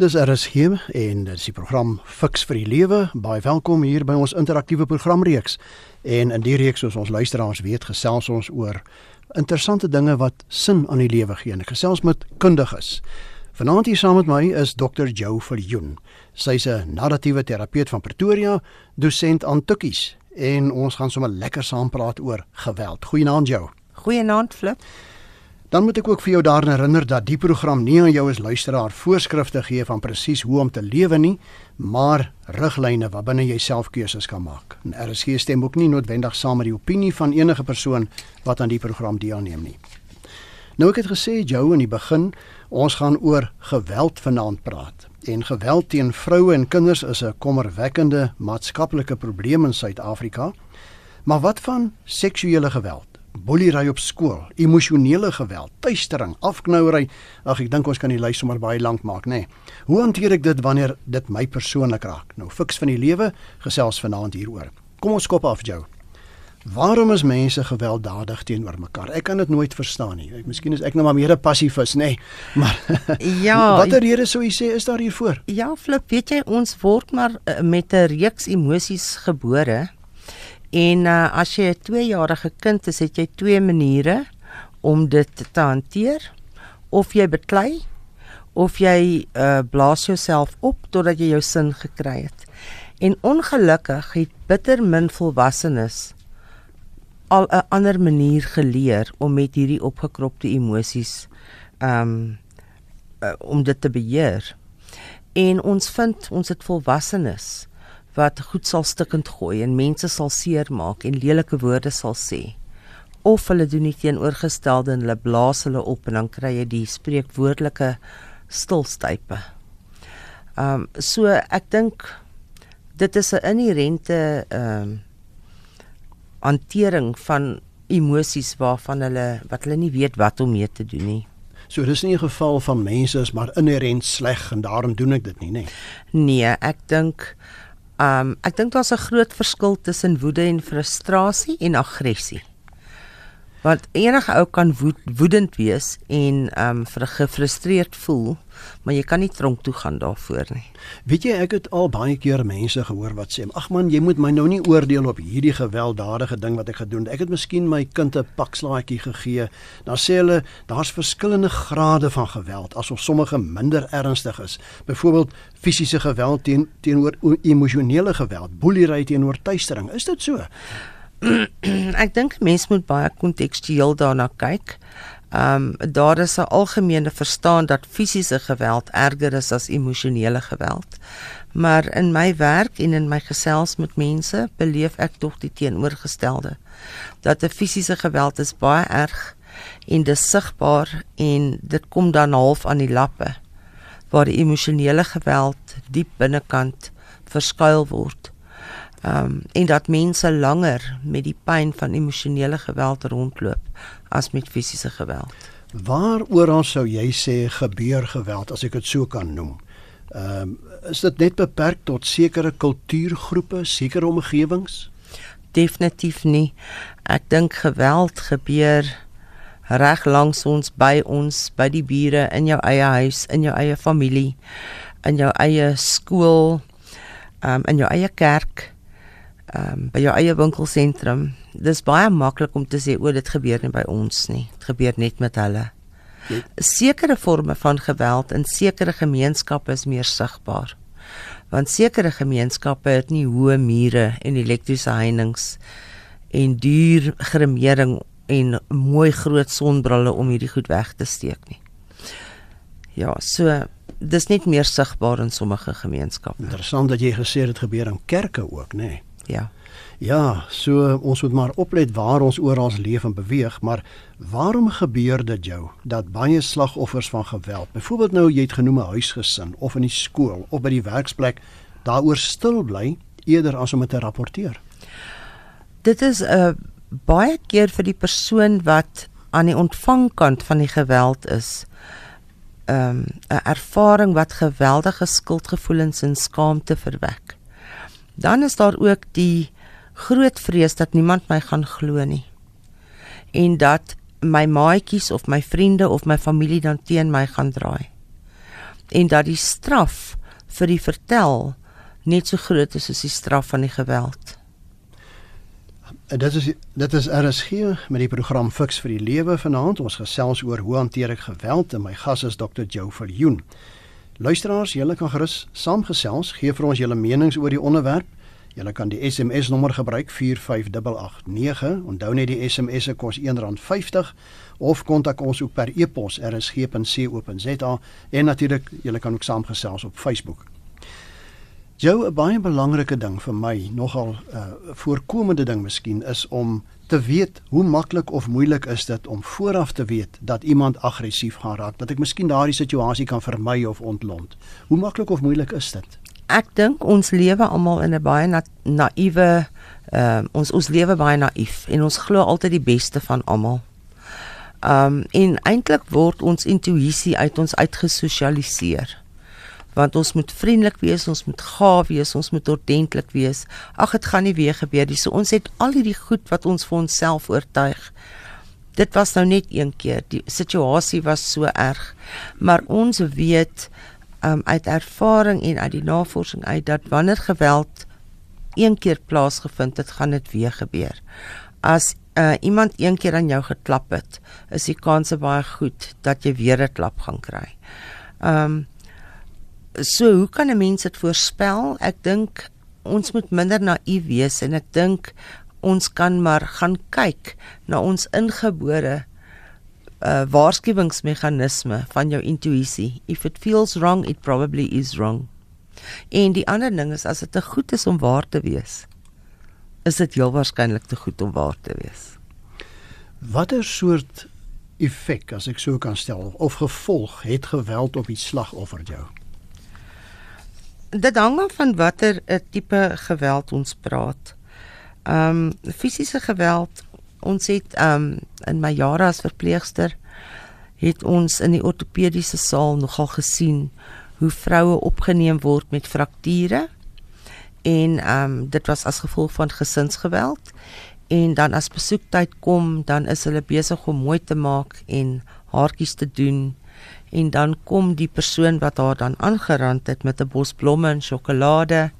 Dis RSG en dit is die program Fix vir die Lewe. Baie welkom hier by ons interaktiewe programreeks. En in die reeks soos ons luisteraars weet, gesels ons oor interessante dinge wat sin aan die lewe gee. En ek gesels met kundiges. Vanaand hier saam met my is Dr. Jo Viljoen. Sy's 'n narratiewe terapeut van Pretoria, dosent aan Tukkies en ons gaan sommer lekker saam praat oor geweld. Goeienaand Jo. Goeienaand Flip. Dan moet ek ook vir jou daaraan herinner dat die program nie aan jou as luisteraar voorskrifte gee van presies hoe om te lewe nie, maar riglyne waarbinne jy self keuses kan maak. En RSG stem ook nie noodwendig saam met die opinie van enige persoon wat aan die program deelneem nie. Nou ek het gesê jou in die begin, ons gaan oor geweld vanaand praat. En geweld teen vroue en kinders is 'n kommerwekkende maatskaplike probleem in Suid-Afrika. Maar wat van seksuele geweld? Boelery op skool, emosionele geweld, tuistering, afknouery. Ag ek dink ons kan die lys sommer baie lank maak, nê. Nee. Hoe hanteer ek dit wanneer dit my persoonlik raak? Nou fiks van die lewe gesels vanaand hieroor. Kom ons kop af jou. Waarom is mense gewelddadig teenoor mekaar? Ek kan dit nooit verstaan nie. Ek miskien is ek nou maar meer 'n passivus, nê. Nee. Maar Ja. Watter rede sou jy sê is daar hiervoor? Ja, Flip, weet jy ons word maar uh, met 'n reeks emosies gebore En uh, as jy 'n 2-jarige kind is, het jy twee maniere om dit te hanteer. Of jy beklei of jy uh, blaas jouself op totdat jy jou sin gekry het. En ongelukkig het bitter min volwassenes al 'n ander manier geleer om met hierdie opgekropte emosies um om dit te beheer. En ons vind ons het volwassenes wat goed sal stikkend gooi en mense sal seermaak en lelike woorde sal sê. Of hulle doen die teenoorgestelde en hulle blaas hulle op en dan kry jy die spreekwoordelike stilstype. Ehm um, so ek dink dit is 'n inherente ehm um, hantering van emosies waarvan hulle wat hulle nie weet wat om mee te doen nie. So dis nie 'n geval van mense is maar inherent sleg en daarom doen ek dit nie, nê. Nee, nee ek dink Um ek dink daar's 'n groot verskil tussen woede en frustrasie en aggressie. Want enige ou kan woed, woedend wees en um gefrustreerd voel, maar jy kan nie tronk toe gaan daarvoor nie. Weet jy, ek het al baie keer mense gehoor wat sê, "Ag man, jy moet my nou nie oordeel op hierdie gewelddadige ding wat ek gedoen het. Ek het miskien my kind 'n pakslaatjie gegee." Dan sê hulle, "Daar's verskillende grade van geweld, asof sommige minder ernstig is. Byvoorbeeld fisiese geweld teen teenoor emosionele geweld, boelery teenoor tuistering. Is dit so?" Ek dink mense moet baie kontekstueel daarna kyk. Ehm um, daar is 'n algemene verstaan dat fisiese geweld erger is as emosionele geweld. Maar in my werk en in my gesels met mense beleef ek tog die teenoorgestelde. Dat 'n fisiese geweld is baie erg en dis sigbaar en dit kom dan half aan die lappe waar die emosionele geweld diep binnekant verskuil word. Ehm um, en dat mense langer met die pyn van emosionele geweld rondloop as met fisiese geweld. Waar oral sou jy sê gebeur geweld as ek dit so kan noem? Ehm um, is dit net beperk tot sekere kultuurgroepe, sekere omgewings? Definitief nie. Ek dink geweld gebeur reg langs ons by ons, by die bure, in jou eie huis, in jou eie familie, in jou eie skool, um, in jou eie kerk um, by jou eie winkelsentrum. Dis baie maklik om te sê o, dit gebeur nie by ons nie. Dit gebeur net met hulle. Sekere forme van geweld in sekere gemeenskappe is meer sigbaar. Want sekere gemeenskappe het nie hoë mure en elektriese heininge en duur gremering en mooi groot sonbrille om hierdie goed weg te steek nie. Ja, so dis net meer sigbaar in sommige gemeenskappe. Interessant dat jy gesê dit gebeur in kerke ook, nê? Nee. Ja. Ja, so ons moet maar oplet waar ons oral leef en beweeg, maar waarom gebeur dit jou dat baie slagoffers van geweld, byvoorbeeld nou jy het genoem 'n huisgesin of in die skool of by die werksplek, daaroor stil bly eerder as om dit te rapporteer? Dit is 'n uh, eh, baie keer vir die persoon wat aan die ontvangkant van die geweld is. 'n um, ervaring wat geweldige skuldgevoelens en skaamte verwek dan is daar ook die groot vrees dat niemand my gaan glo nie. En dat my maatjies of my vriende of my familie dan teen my gaan draai. en dat die straf vir die vertel net so groot is soos die straf van die geweld. Dit is dit is RSG met die program Fix vir die Lewe vanaand. Ons gesels oor hoe hanteer ek geweld en my gas is Dr. Joe Viljoen. Luisteraars, julle kan gerus saamgesels, gee vir ons julle menings oor die onderwerp. Julle kan die SMS nommer gebruik 45889. Onthou net die SMS se kos R1.50 of kontak ons ook per e-pos rsg.co.za en natuurlik julle kan ook saamgesels op Facebook. Jou 'n baie belangrike ding vir my, nogal 'n uh, voorkomende ding miskien is om te weet hoe maklik of moeilik is dit om vooraf te weet dat iemand aggressief gaan raak, dat ek miskien daardie situasie kan vermy of ontlont. Hoe maklik of moeilik is dit? Ek dink ons lewe almal in 'n baie na naïewe ehm uh, ons ons lewe baie naïef en ons glo altyd die beste van almal. Ehm um, en eintlik word ons intuïsie uit ons uitgesosialiseer want ons moet vriendelik wees, ons moet gaaf wees, ons moet ordentlik wees. Ag, dit gaan nie weer gebeur nie. So ons het al hierdie goed wat ons vir onsself oortuig. Dit was nou net een keer. Die situasie was so erg. Maar ons weet um, uit ervaring en uit die navorsing uit dat wanneer geweld een keer plaasgevind het, gaan dit weer gebeur. As uh, iemand een keer aan jou geklap het, is die kans baie goed dat jy weer 'n klap gaan kry. Ehm um, so hoe kan 'n mens dit voorspel? Ek dink ons moet minder naïef wees en ek dink ons kan maar gaan kyk na ons ingebore uh waarskuwingsmeganisme van jou intuïsie. If it feels wrong, it probably is wrong. En die ander ding is as dit te goed is om waar te wees, is dit heel waarskynlik te goed om waar te wees. Watter soort effek as ek so kan stel of gevolg het geweld op die slagoffer jou? Dit hang af van watter eh, tipe geweld ons praat. Ehm um, fisiese geweld, ons het ehm um, in my jare as verpleegster het ons in die ortopediese saal nogal gesien hoe vroue opgeneem word met frakture en ehm um, dit was as gevolg van gesinsgeweld en dan as besoektyd kom dan is hulle besig om mooi te maak en haartjies te doen en dan kom die persoon wat haar dan aangerand het met 'n bos blomme en sjokolade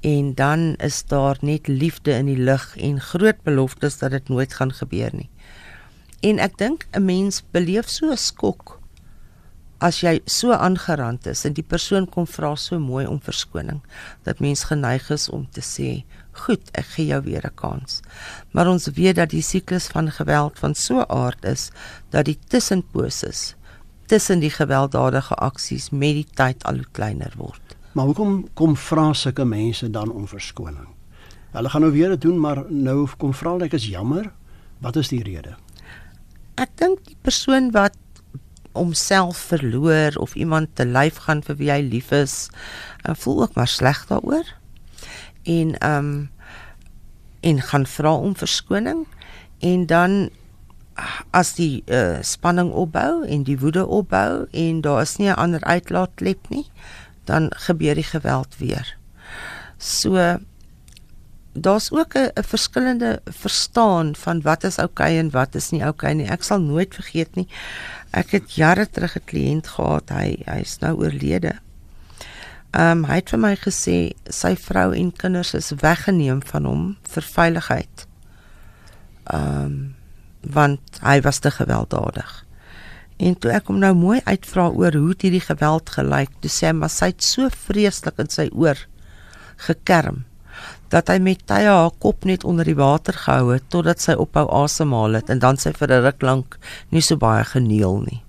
en dan is daar net liefde in die lug en groot beloftes dat dit nooit gaan gebeur nie. En ek dink 'n mens beleef so 'n skok as jy so aangerand is en die persoon kom vra so mooi om verskoning dat mens geneig is om te sê goed ek gee jou weer 'n kans maar ons weet dat die siklus van geweld van so 'n aard is dat die tussenposes tussen die gewelddadige aksies met die tyd al hoe kleiner word. Maar hoekom kom vra sulke mense dan om verskoning? Hulle gaan nou weer dit doen, maar nou kom vra ek is jammer. Wat is die rede? Ek dink die persoon wat homself verloor of iemand te lyf gaan vir wie hy lief is, uh, voel ook maar sleg daaroor. En ehm um, en gaan vra om verskoning en dan as die uh, spanning opbou en die woede opbou en daar is nie 'n ander uitlaatklep nie, dan gebeur die geweld weer. So daar's ook 'n verskillende verstaan van wat is oukei okay en wat is nie oukei okay nie. Ek sal nooit vergeet nie. Ek het jare terug 'n kliënt gehad. Hy hy's nou oorlede. Ehm um, hy het vir my gesê sy vrou en kinders is weggeneem van hom vir veiligheid. Ehm um, want hy was te gewelddadig. En toe ek hom nou mooi uitvra oor hoe hierdie geweld gelyk, toe sê hy maar sy het so vreeslik in sy oor gekerm dat hy met tye haar kop net onder die water gehou het totdat sy ophou asemhaal het en dan sy vir 'n ruk lank nie so baie geneel nie.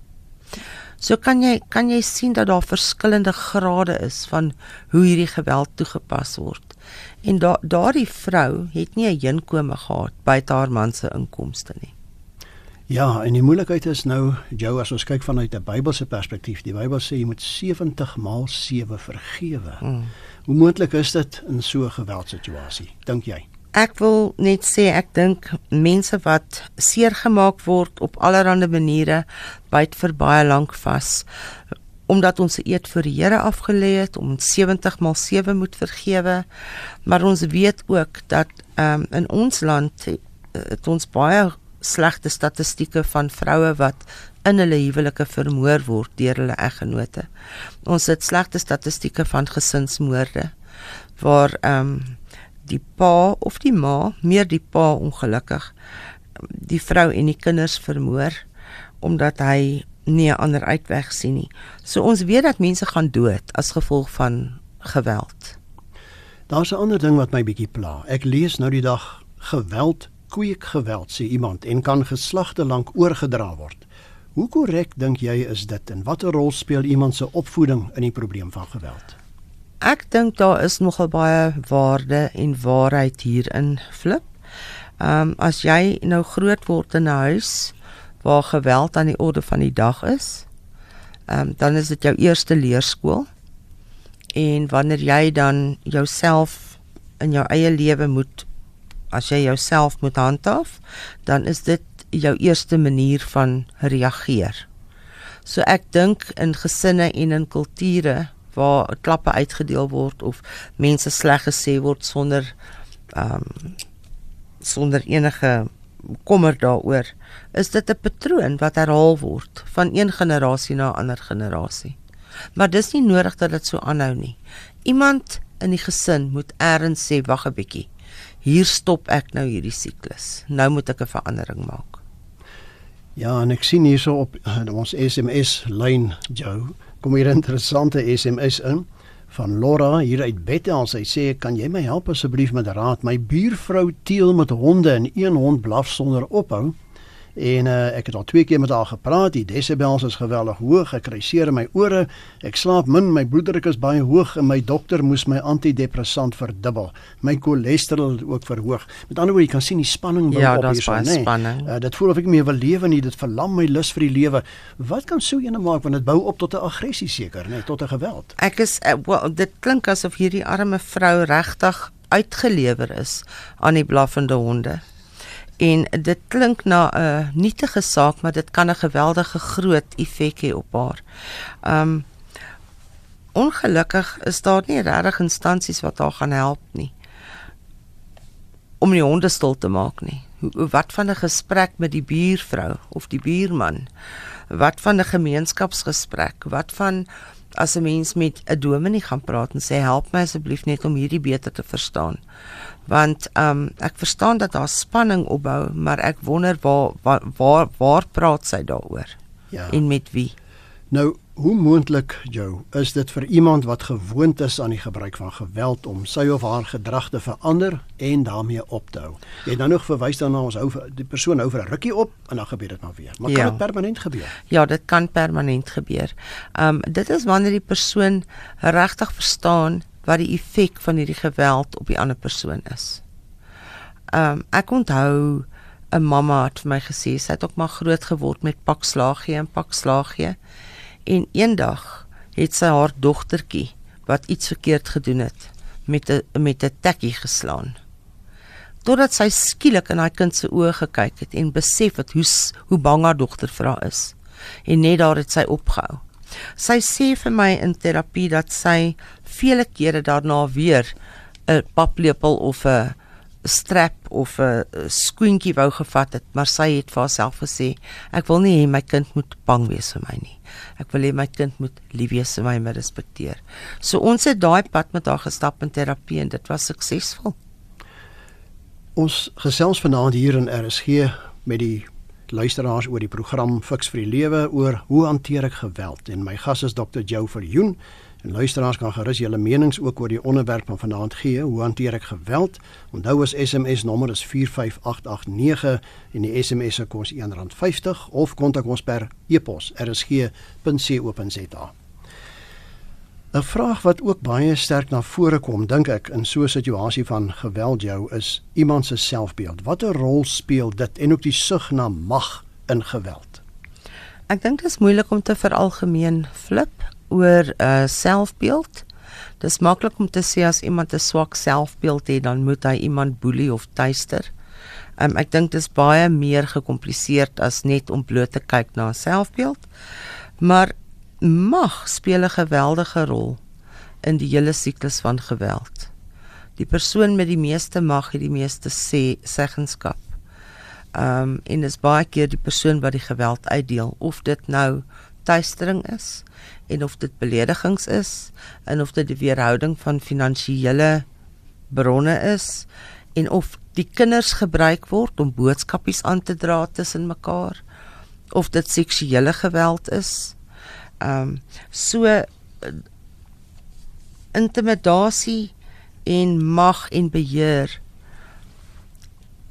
So kan jy kan jy sien dat daar verskillende grade is van hoe hierdie geweld toegepas word. En da daardie vrou het nie 'n inkome gehad buite haar man se inkomste nie. Ja, en die moeilikheid is nou, jou as ons kyk vanuit 'n Bybelse perspektief, die Bybel sê jy moet 70 maal 7 vergewe. Mm. Hoe moontlik is dit in so 'n geweldsituasie, dink jy? Ek wil net sê ek dink mense wat seer gemaak word op allerlei maniere byt vir baie lank vas omdat ons se eed vir die Here afgelê het om 70 maal 7 moet vergewe maar ons weet ook dat um, in ons land het, het ons baie slegte statistieke van vroue wat in hulle huwelike vermoor word deur hulle eggenote. Ons het slegte statistieke van gesinsmoorde waar ehm um, die pa of die ma, meer die pa ongelukkig die vrou en die kinders vermoor omdat hy nie 'n ander uitweg sien nie. So ons weet dat mense gaan dood as gevolg van geweld. Daar's 'n ander ding wat my bietjie pla. Ek lees nou die dag geweld kweek geweld sê iemand en kan geslagte lank oorgedra word. Hoe korrek dink jy is dit en watter rol speel iemand se opvoeding in die probleem van geweld? Ek dink daar is nogal baie waarde en waarheid hierin flip. Ehm um, as jy nou groot word in 'n huis waar geweld aan die orde van die dag is, ehm um, dan is dit jou eerste leerskool. En wanneer jy dan jouself in jou eie lewe moet as jy jouself moet handhaaf, dan is dit jou eerste manier van reageer. So ek dink in gesinne en in kulture waar klappe uitgedeel word of mense sleg gesê word sonder ehm um, sonder enige kommer daaroor, is dit 'n patroon wat herhaal word van een generasie na 'n ander generasie. Maar dis nie nodig dat dit so aanhou nie. Iemand in die gesin moet eers sê wag 'n bietjie. Hier stop ek nou hierdie siklus. Nou moet ek 'n verandering maak. Ja, en ek sien hierso op uh, ons SMS lyn Joe, kom hier 'n interessante SMS in van Laura hier uit Bethel. Sy sê, "Kan jy my help asseblief met raad? My buurvrou teel met honde en een hond blaf sonder ophou." En uh, ek het al twee keer met haar gepraat. Die desibels is geweldig hoog. Ek kry seer in my ore. Ek slaap min. My bloeddruk is baie hoog en my dokter moes my antidepressant verdubbel. My cholesterol ook verhoog. Met ander woorde, jy kan sien die spanning binne ja, op hier so, nee. Spanning. Uh, dit voel of ek nie meer wil lewe nie. Dit verlam my lus vir die lewe. Wat kan so ene maak want dit bou op tot 'n aggressie seker, nê, nee, tot 'n geweld. Ek is uh, well, dit klink asof hierdie arme vrou regtig uitgelewer is aan die blaffende honde en dit klink na 'n nietige saak maar dit kan 'n geweldige groot effek hê op haar. Um ongelukkig is daar nie regtig instansies wat haar gaan help nie om die honde stil te maak nie. Wat van 'n gesprek met die buurvrou of die buurman? Wat van 'n gemeenskapsgesprek? Wat van as 'n mens met 'n dominee gaan praat en sê help my asseblief net om hierdie beter te verstaan? Want ehm um, ek verstaan dat daar spanning opbou, maar ek wonder waar waar waar, waar praat sy daaroor? Ja. En met wie? Nou, hoe moontlik jou is dit vir iemand wat gewoond is aan die gebruik van geweld om sy of haar gedrag te verander en daarmee op te hou? Jy het nou nog verwys daarna ons hou die persoon hou vir 'n rukkie op en dan gebeur dit maar weer. Maar kan dit ja. permanent gebeur? Ja, dit kan permanent gebeur. Ehm um, dit is wanneer die persoon regtig verstaan wat die effek van hierdie geweld op die ander persoon is. Ehm um, ek onthou 'n mamma het vir my gesê sy het ook maar groot geword met pak slaagie en pak slaagie en eendag het sy haar dogtertjie wat iets verkeerd gedoen het met 'n met 'n tekkie geslaan. Totdat sy skielik in haar kind se oë gekyk het en besef het hoe hoe bang haar dogter vir haar is en net daar het sy opgehou. Sy sê vir my in terapie dat sy vele kere daarna weer 'n paplepel of 'n strap of 'n skoentjie wou gevat het, maar sy het vir haarself gesê, ek wil nie hê my kind moet bang wees vir my nie. Ek wil hê my kind moet lief wees vir my en my respekteer. So ons het daai pad met haar gestap in terapie en dit was suksesvol. Ons gesels vanaand hier in RSG met die luisteraars oor die program Fix vir die Lewe oor hoe hanteer ek geweld en my gas is Dr. Joe Verjoen En luisteraars kan gerus julle menings ook oor die onderwerp van vanaand gee. Hoe hanteer ek geweld? Onthou as SMS nommer is 45889 en die SMS se kos R1.50 of kontak ons per e-pos rsg.co.za. 'n Vraag wat ook baie sterk na vore kom, dink ek, in so 'n situasie van geweld jou is iemand se selfbeeld. Watter rol speel dit en ook die sug na mag in geweld? Ek dink dit is moeilik om te veralgemeen flip oor uh, selfbeeld. Dis maklik om te sê as iemand 'n swak selfbeeld het, dan moet hy iemand boelie of tuister. Um, ek dink dit is baie meer gekompliseerd as net om bloot te kyk na 'n selfbeeld. Maar mag speel 'n geweldige rol in die hele siklus van geweld. Die persoon met die meeste mag het die meeste sê seggenskap. Ehm um, en dis baie keer die persoon wat die geweld uitdeel of dit nou tuistering is en of dit beledigings is en of dit die weerhouding van finansiële bronne is en of die kinders gebruik word om boodskapies aan te dra tussen mekaar of dit seksuele geweld is. Ehm um, so intimidasie en mag en beheer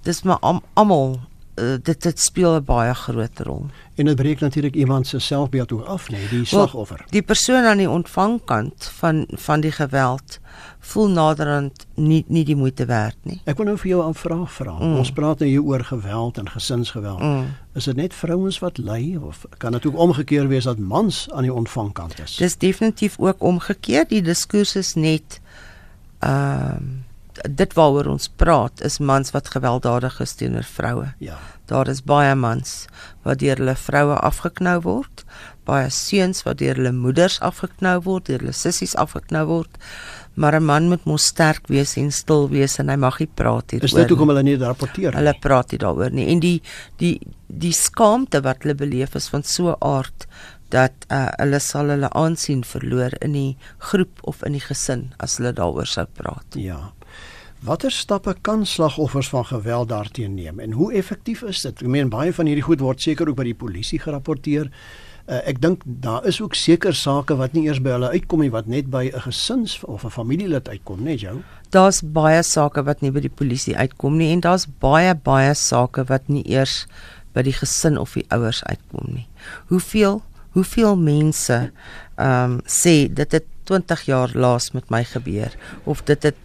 dis maar almal uh, dit dit speel 'n baie groot rol. En dit breek natuurlik iemand se selfbeeld ook af, nee, die slagoffer. Well, die persoon aan die ontvangkant van van die geweld voel naderhand nie nie die moeite werd nie. Ek wil nou vir jou 'n vraag vra. Mm. Ons praat nou hier oor geweld en gesinsgeweld. Mm. Is dit net vrouens wat ly of kan dit ook omgekeer wees dat mans aan die ontvangkant is? Dis definitief ook omgekeer. Die diskurs is net ehm uh, dit waaroor ons praat is mans wat gewelddadig is teenoor vroue. Ja. Daar is baie mans wat deur hulle vroue afgeknou word, baie seuns wat deur hulle moeders afgeknou word, deur hulle sissies afgeknou word. Maar 'n man moet mos sterk wees en stil wees en hy mag nie praat hieroor. Is dit hoekom hulle nie rapporteer nie? Hulle praat nie daaroor nie. En die die die skaamte wat hulle beleef is van so 'n aard dat uh, hulle sal hulle aansien verloor in die groep of in die gesin as hulle daaroor sou praat. Ja. Watter stappe kan slagoffers van geweld daarteen neem en hoe effektief is dit? Ek meen baie van hierdie goed word seker ook by die polisie gerapporteer. Uh, ek dink daar is ook seker sake wat nie eers by hulle uitkom nie wat net by 'n gesins of 'n familielid uitkom, net jou. Daar's baie sake wat nie by die polisie uitkom nie en daar's baie baie sake wat nie eers by die gesin of die ouers uitkom nie. Hoeveel hoeveel mense ehm um, sê dit het 20 jaar laas met my gebeur of dit het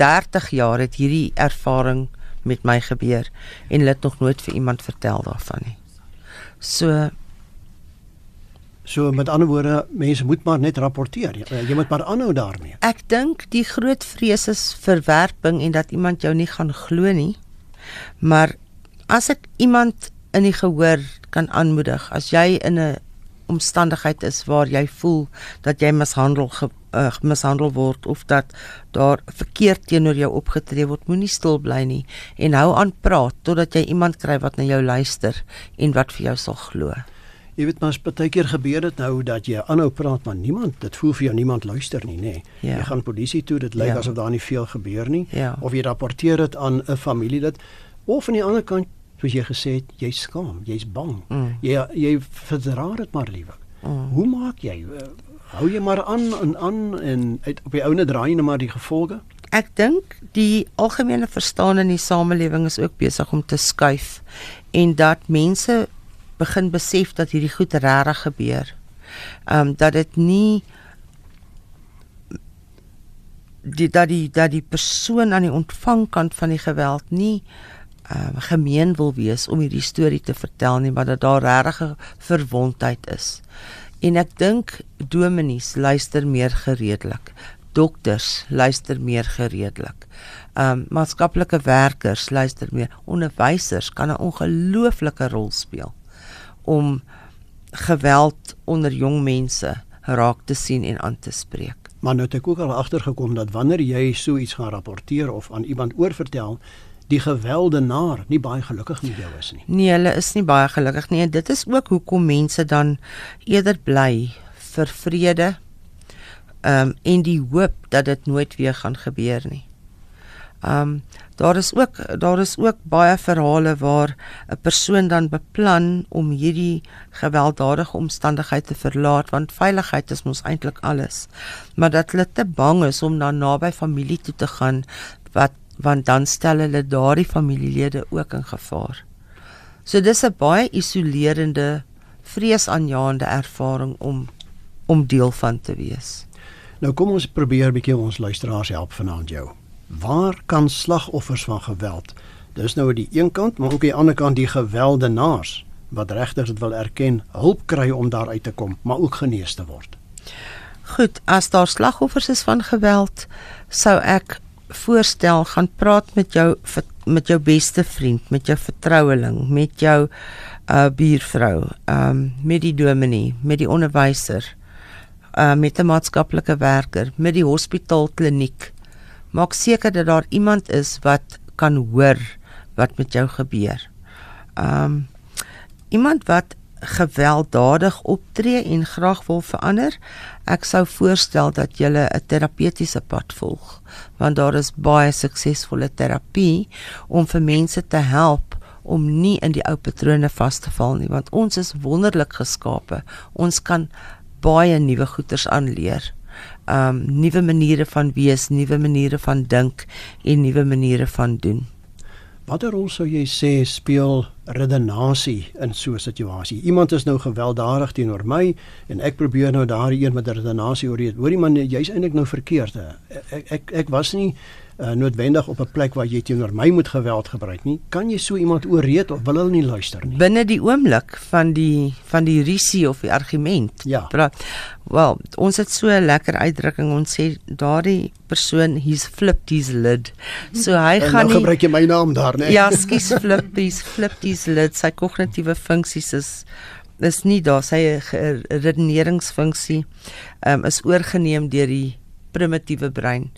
30 jaar het hierdie ervaring met my gebeur en hulle het nog nooit vir iemand vertel daarvan nie. So so met ander woorde, mense moet maar net rapporteer. Jy, jy moet maar aanhou daarmee. Ek dink die groot vrees is verwerping en dat iemand jou nie gaan glo nie. Maar as ek iemand in die gehoor kan aanmoedig, as jy in 'n omstandigheid is waar jy voel dat jy mishandel ge, uh, mishandel word of dat daar verkeerd teenoor jou opgetree word, moenie stil bly nie en hou aan praat totdat jy iemand kry wat na jou luister en wat vir jou sal glo. Jy weet maar baie keer gebeur dit nou dat jy aanhou praat maar niemand dit voel vir jou niemand luister nie nê. Nee. Ja. Jy gaan polisie toe dit lyk ja. asof daar nie veel gebeur nie ja. of jy rapporteer dit aan 'n familielid of aan die ander kant soos jy gesê het, jy's skaam, jy's bang. Mm. Jy jy verdra dit maar liewer. Mm. Hoe maak jy? Hou jy maar aan en aan en uit op die ouene draai net maar die gevolge? Ek dink die algemene verstaan in die samelewing is ook besig om te skuif en dat mense begin besef dat hierdie goed regtig gebeur. Ehm um, dat dit nie die dat die dat die persoon aan die ontvangkant van die geweld nie uh, gemeen wil wees om hierdie storie te vertel nie, maar dat daar regtig verwondheid is. En ek dink dominees luister meer gereedelik. Dokters luister meer gereedelik. Um maatskaplike werkers luister meer. Onderwysers kan 'n ongelooflike rol speel om geweld onder jong mense raak te sien en aan te spreek. Maar nou het ek ook al agtergekom dat wanneer jy so iets gaan rapporteer of aan iemand oorvertel, die geweldenaar nie baie gelukkig met jou is nie. Nee, hulle is nie baie gelukkig nie en dit is ook hoekom mense dan eerder bly vir vrede um en die hoop dat dit nooit weer gaan gebeur nie. Um daar is ook daar is ook baie verhale waar 'n persoon dan beplan om hierdie gewelddadige omstandigheid te verlaat want veiligheid is mos eintlik alles. Maar dat hulle te bang is om dan naby familie toe te gaan wat want dan stel hulle daardie familielede ook in gevaar. So dis 'n baie isolerende, vreesaanjaende ervaring om om deel van te wees. Nou kom ons probeer 'n bietjie ons luisteraars help vanaand jou. Waar kan slagoffers van geweld, dis nou aan die een kant, maar ook aan die ander kant die gewelddenaars wat regtig dit wil erken, hulp kry om daar uit te kom, maar ook genees te word. Goed, as daar slagoffers is van geweld, sou ek voorstel gaan praat met jou met jou beste vriend, met jou vertroueling, met jou uh buurvrou, um met die dominee, met die onderwyser, uh met 'n maatskaplike werker, met die hospitaal kliniek. Maak seker dat daar iemand is wat kan hoor wat met jou gebeur. Ehm um, iemand wat gewelddadig optree en graag wil verander, ek sou voorstel dat jy 'n terapeutiese pad volg, want daar is baie suksesvolle terapie om vir mense te help om nie in die ou patrone vas te val nie, want ons is wonderlik geskape. Ons kan baie nuwe goeters aanleer. Um nuwe maniere van wees, nuwe maniere van dink en nuwe maniere van doen. Watter rol sou jy sê speel redenasie in so 'n situasie? Iemand is nou gewelddadig teenoor my en ek probeer nou daardie een met redenasie oorreed. Hoorie man, jy's eintlik nou verkeerd. Ek ek ek was nie uh, noodwendig op 'n plek waar jy teenoor my moet geweld gebruik nie. Kan jy so iemand ooreed of wil hulle nie luister nie? Binne die oomblik van die van die risie of die argument. Ja. Wel, ons het so 'n lekker uitdrukking ons sê daardie persoon he's flipped his lid. So hy en gaan nie gebruik jy my naam daar, né? Ja, skus flip he's flipped his lid. Sy kognitiewe funksies is is nie daar sy redeneringsfunksie um, is oorgeneem deur die primitiewe brein.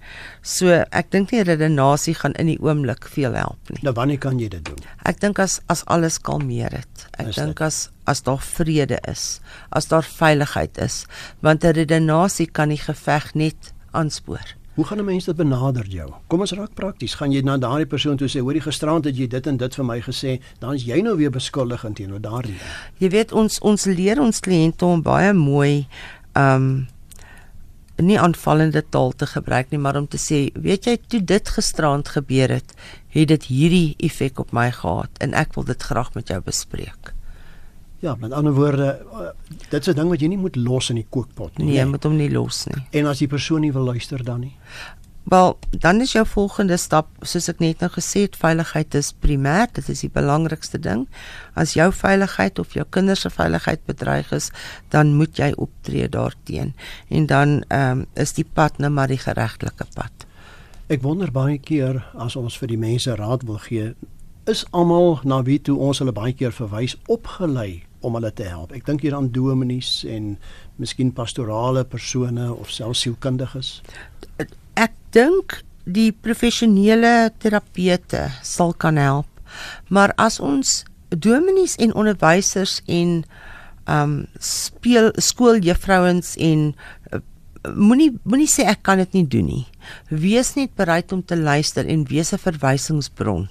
So ek dink nie redenasie gaan in die oomblik veel help nie. Nou wanneer kan jy dit doen? Ek dink as as alles kalmeer het. Ek dink as as daar vrede is, as daar veiligheid is, want 'n redenasie kan die geveg net aanspoor. Hoe gaan 'n mens dit benader jou? Kom ons raak prakties. Gaan jy na daardie persoon toe sê, "Hoorie gisterand het jy dit en dit vir my gesê," dan is jy nou weer beskuldigend teenoor daardie. Jy weet ons ons leer ons kliënte om baie mooi um nie aanvallende taal te gebruik nie, maar om te sê, weet jy, toe dit gisterand gebeur het, het dit hierdie effek op my gehad en ek wil dit graag met jou bespreek. Ja, met ander woorde, eh, dit is 'n ding wat jy nie moet los in die kookpot nie. Nee, jy moet hom nie los nie. En as die persoon nie wil luister dan nie. Wel, dan is jou volgende stap, soos ek net nou gesê het, veiligheid is primêr, dit is die belangrikste ding. As jou veiligheid of jou kinders se veiligheid bedreig is, dan moet jy optree daarteenoor. En dan ehm um, is die pad nou maar die geregtelike pad. Ek wonder baie keer as ons vir die mense raad wil gee, is almal na wie toe ons hulle baie keer verwys opgelei om hulle te help. Ek dink hier aan dominees en miskien pastorale persone of selfs sielkundiges ek dink die professionele terapeute sal kan help. Maar as ons dominees en onderwysers en ehm um, speel skooljuffrouens en uh, moenie moenie sê ek kan dit nie doen nie. Wees net bereid om te luister en wees 'n verwysingsbron.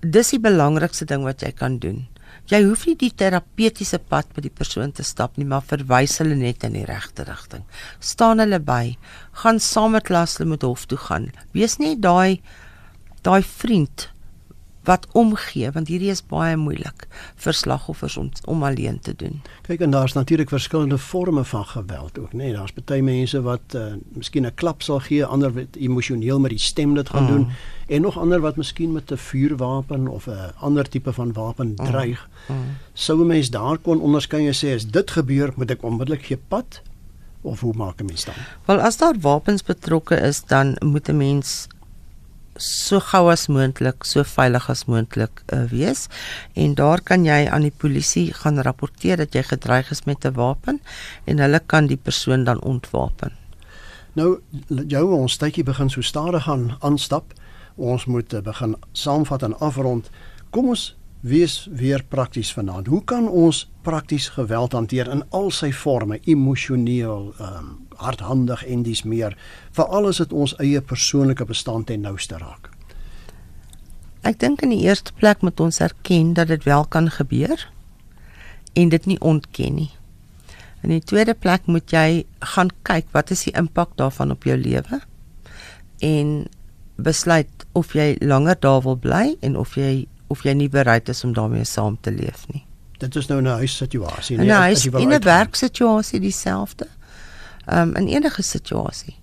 Dis die belangrikste ding wat jy kan doen. Jy hoef nie die terapeutiese pad met die persoon te stap nie, maar verwys hulle net in die regte rigting. Staan hulle by, gaan saam met hulle met hof toe gaan. Wees net daai daai vriend wat omgee want hierdie is baie moeilik vir slagoffers om om alleen te doen. Kyk en daar's natuurlik verskillende forme van geweld ook, né? Nee, daar's baie mense wat uh, miskien 'n klap sal gee, ander wat emosioneel met die stem dit gaan mm. doen en nog ander wat miskien met 'n vuurwapen of 'n ander tipe van wapen mm. dreig. Mm. Mm. Sou 'n mens daar kon onderskei en sê as dit gebeur, moet ek onmiddellik gee pad of hoe maak 'n mens dan? Wel as daar wapens betrokke is, dan moet 'n mens so gou as moontlik, so veilig as moontlik uh, wees. En daar kan jy aan die polisie gaan rapporteer dat jy gedreig is met 'n wapen en hulle kan die persoon dan ontwapen. Nou jou ons tydjie begin so stadig gaan aanstap. Ons moet uh, begin saamvat en afrond. Kom ons wees weer prakties vanaand. Hoe kan ons prakties geweld hanteer in al sy forme, emosioneel, ehm um, hardhandig en dis meer, veral as dit ons eie persoonlike bestand en nouste raak? Ek dink in die eerste plek moet ons erken dat dit wel kan gebeur en dit nie ontken nie. In die tweede plek moet jy gaan kyk wat is die impak daarvan op jou lewe en besluit of jy langer daar wil bly en of jy of jy nie bereid is om daarmee saam te leef nie. Dit is nou 'n huissituasie, nee, 'n huis, in 'n werksituasie dieselfde. Ehm um, in enige situasie.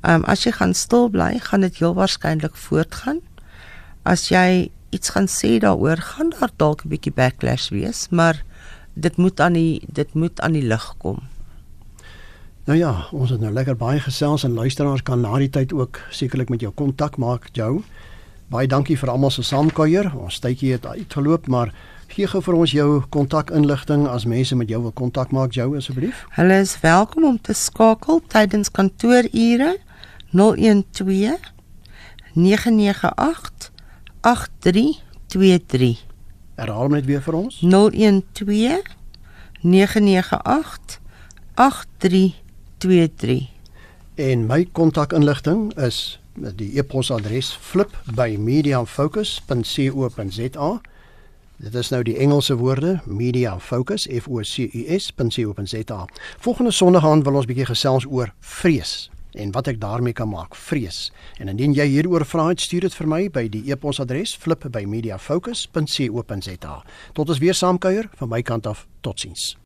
Ehm um, as jy gaan stil bly, gaan dit heel waarskynlik voortgaan. As jy iets gaan sê daaroor, gaan daar dalk 'n bietjie backlash wees, maar dit moet aan die dit moet aan die lig kom. Nou ja, ons het nou lekker baie gesels en luisteraars kan na die tyd ook sekerlik met jou kontak maak, Jou. Baie dankie vir almal se saamkuier. Ons tydjie het uitgeloop, maar gee gou vir ons jou kontakinligting as mense met jou wil kontak maak, jou asseblief. Hulle is welkom om te skakel tydens kantoorure 012 998 8323. Herhaal net weer vir ons. 012 998 8323. En my kontakinligting is die e-posadres flip@mediafocus.co.za. Dit is nou die Engelse woorde Media Focus F O C U S.co.za. Volgende Sondag aan wil ons bietjie gesels oor vrees en wat ek daarmee kan maak. Vrees. En indien jy hieroor vra het, stuur dit vir my by die e-posadres flip@mediafocus.co.za. Tot ons weer saamkuier van my kant af. Totsiens.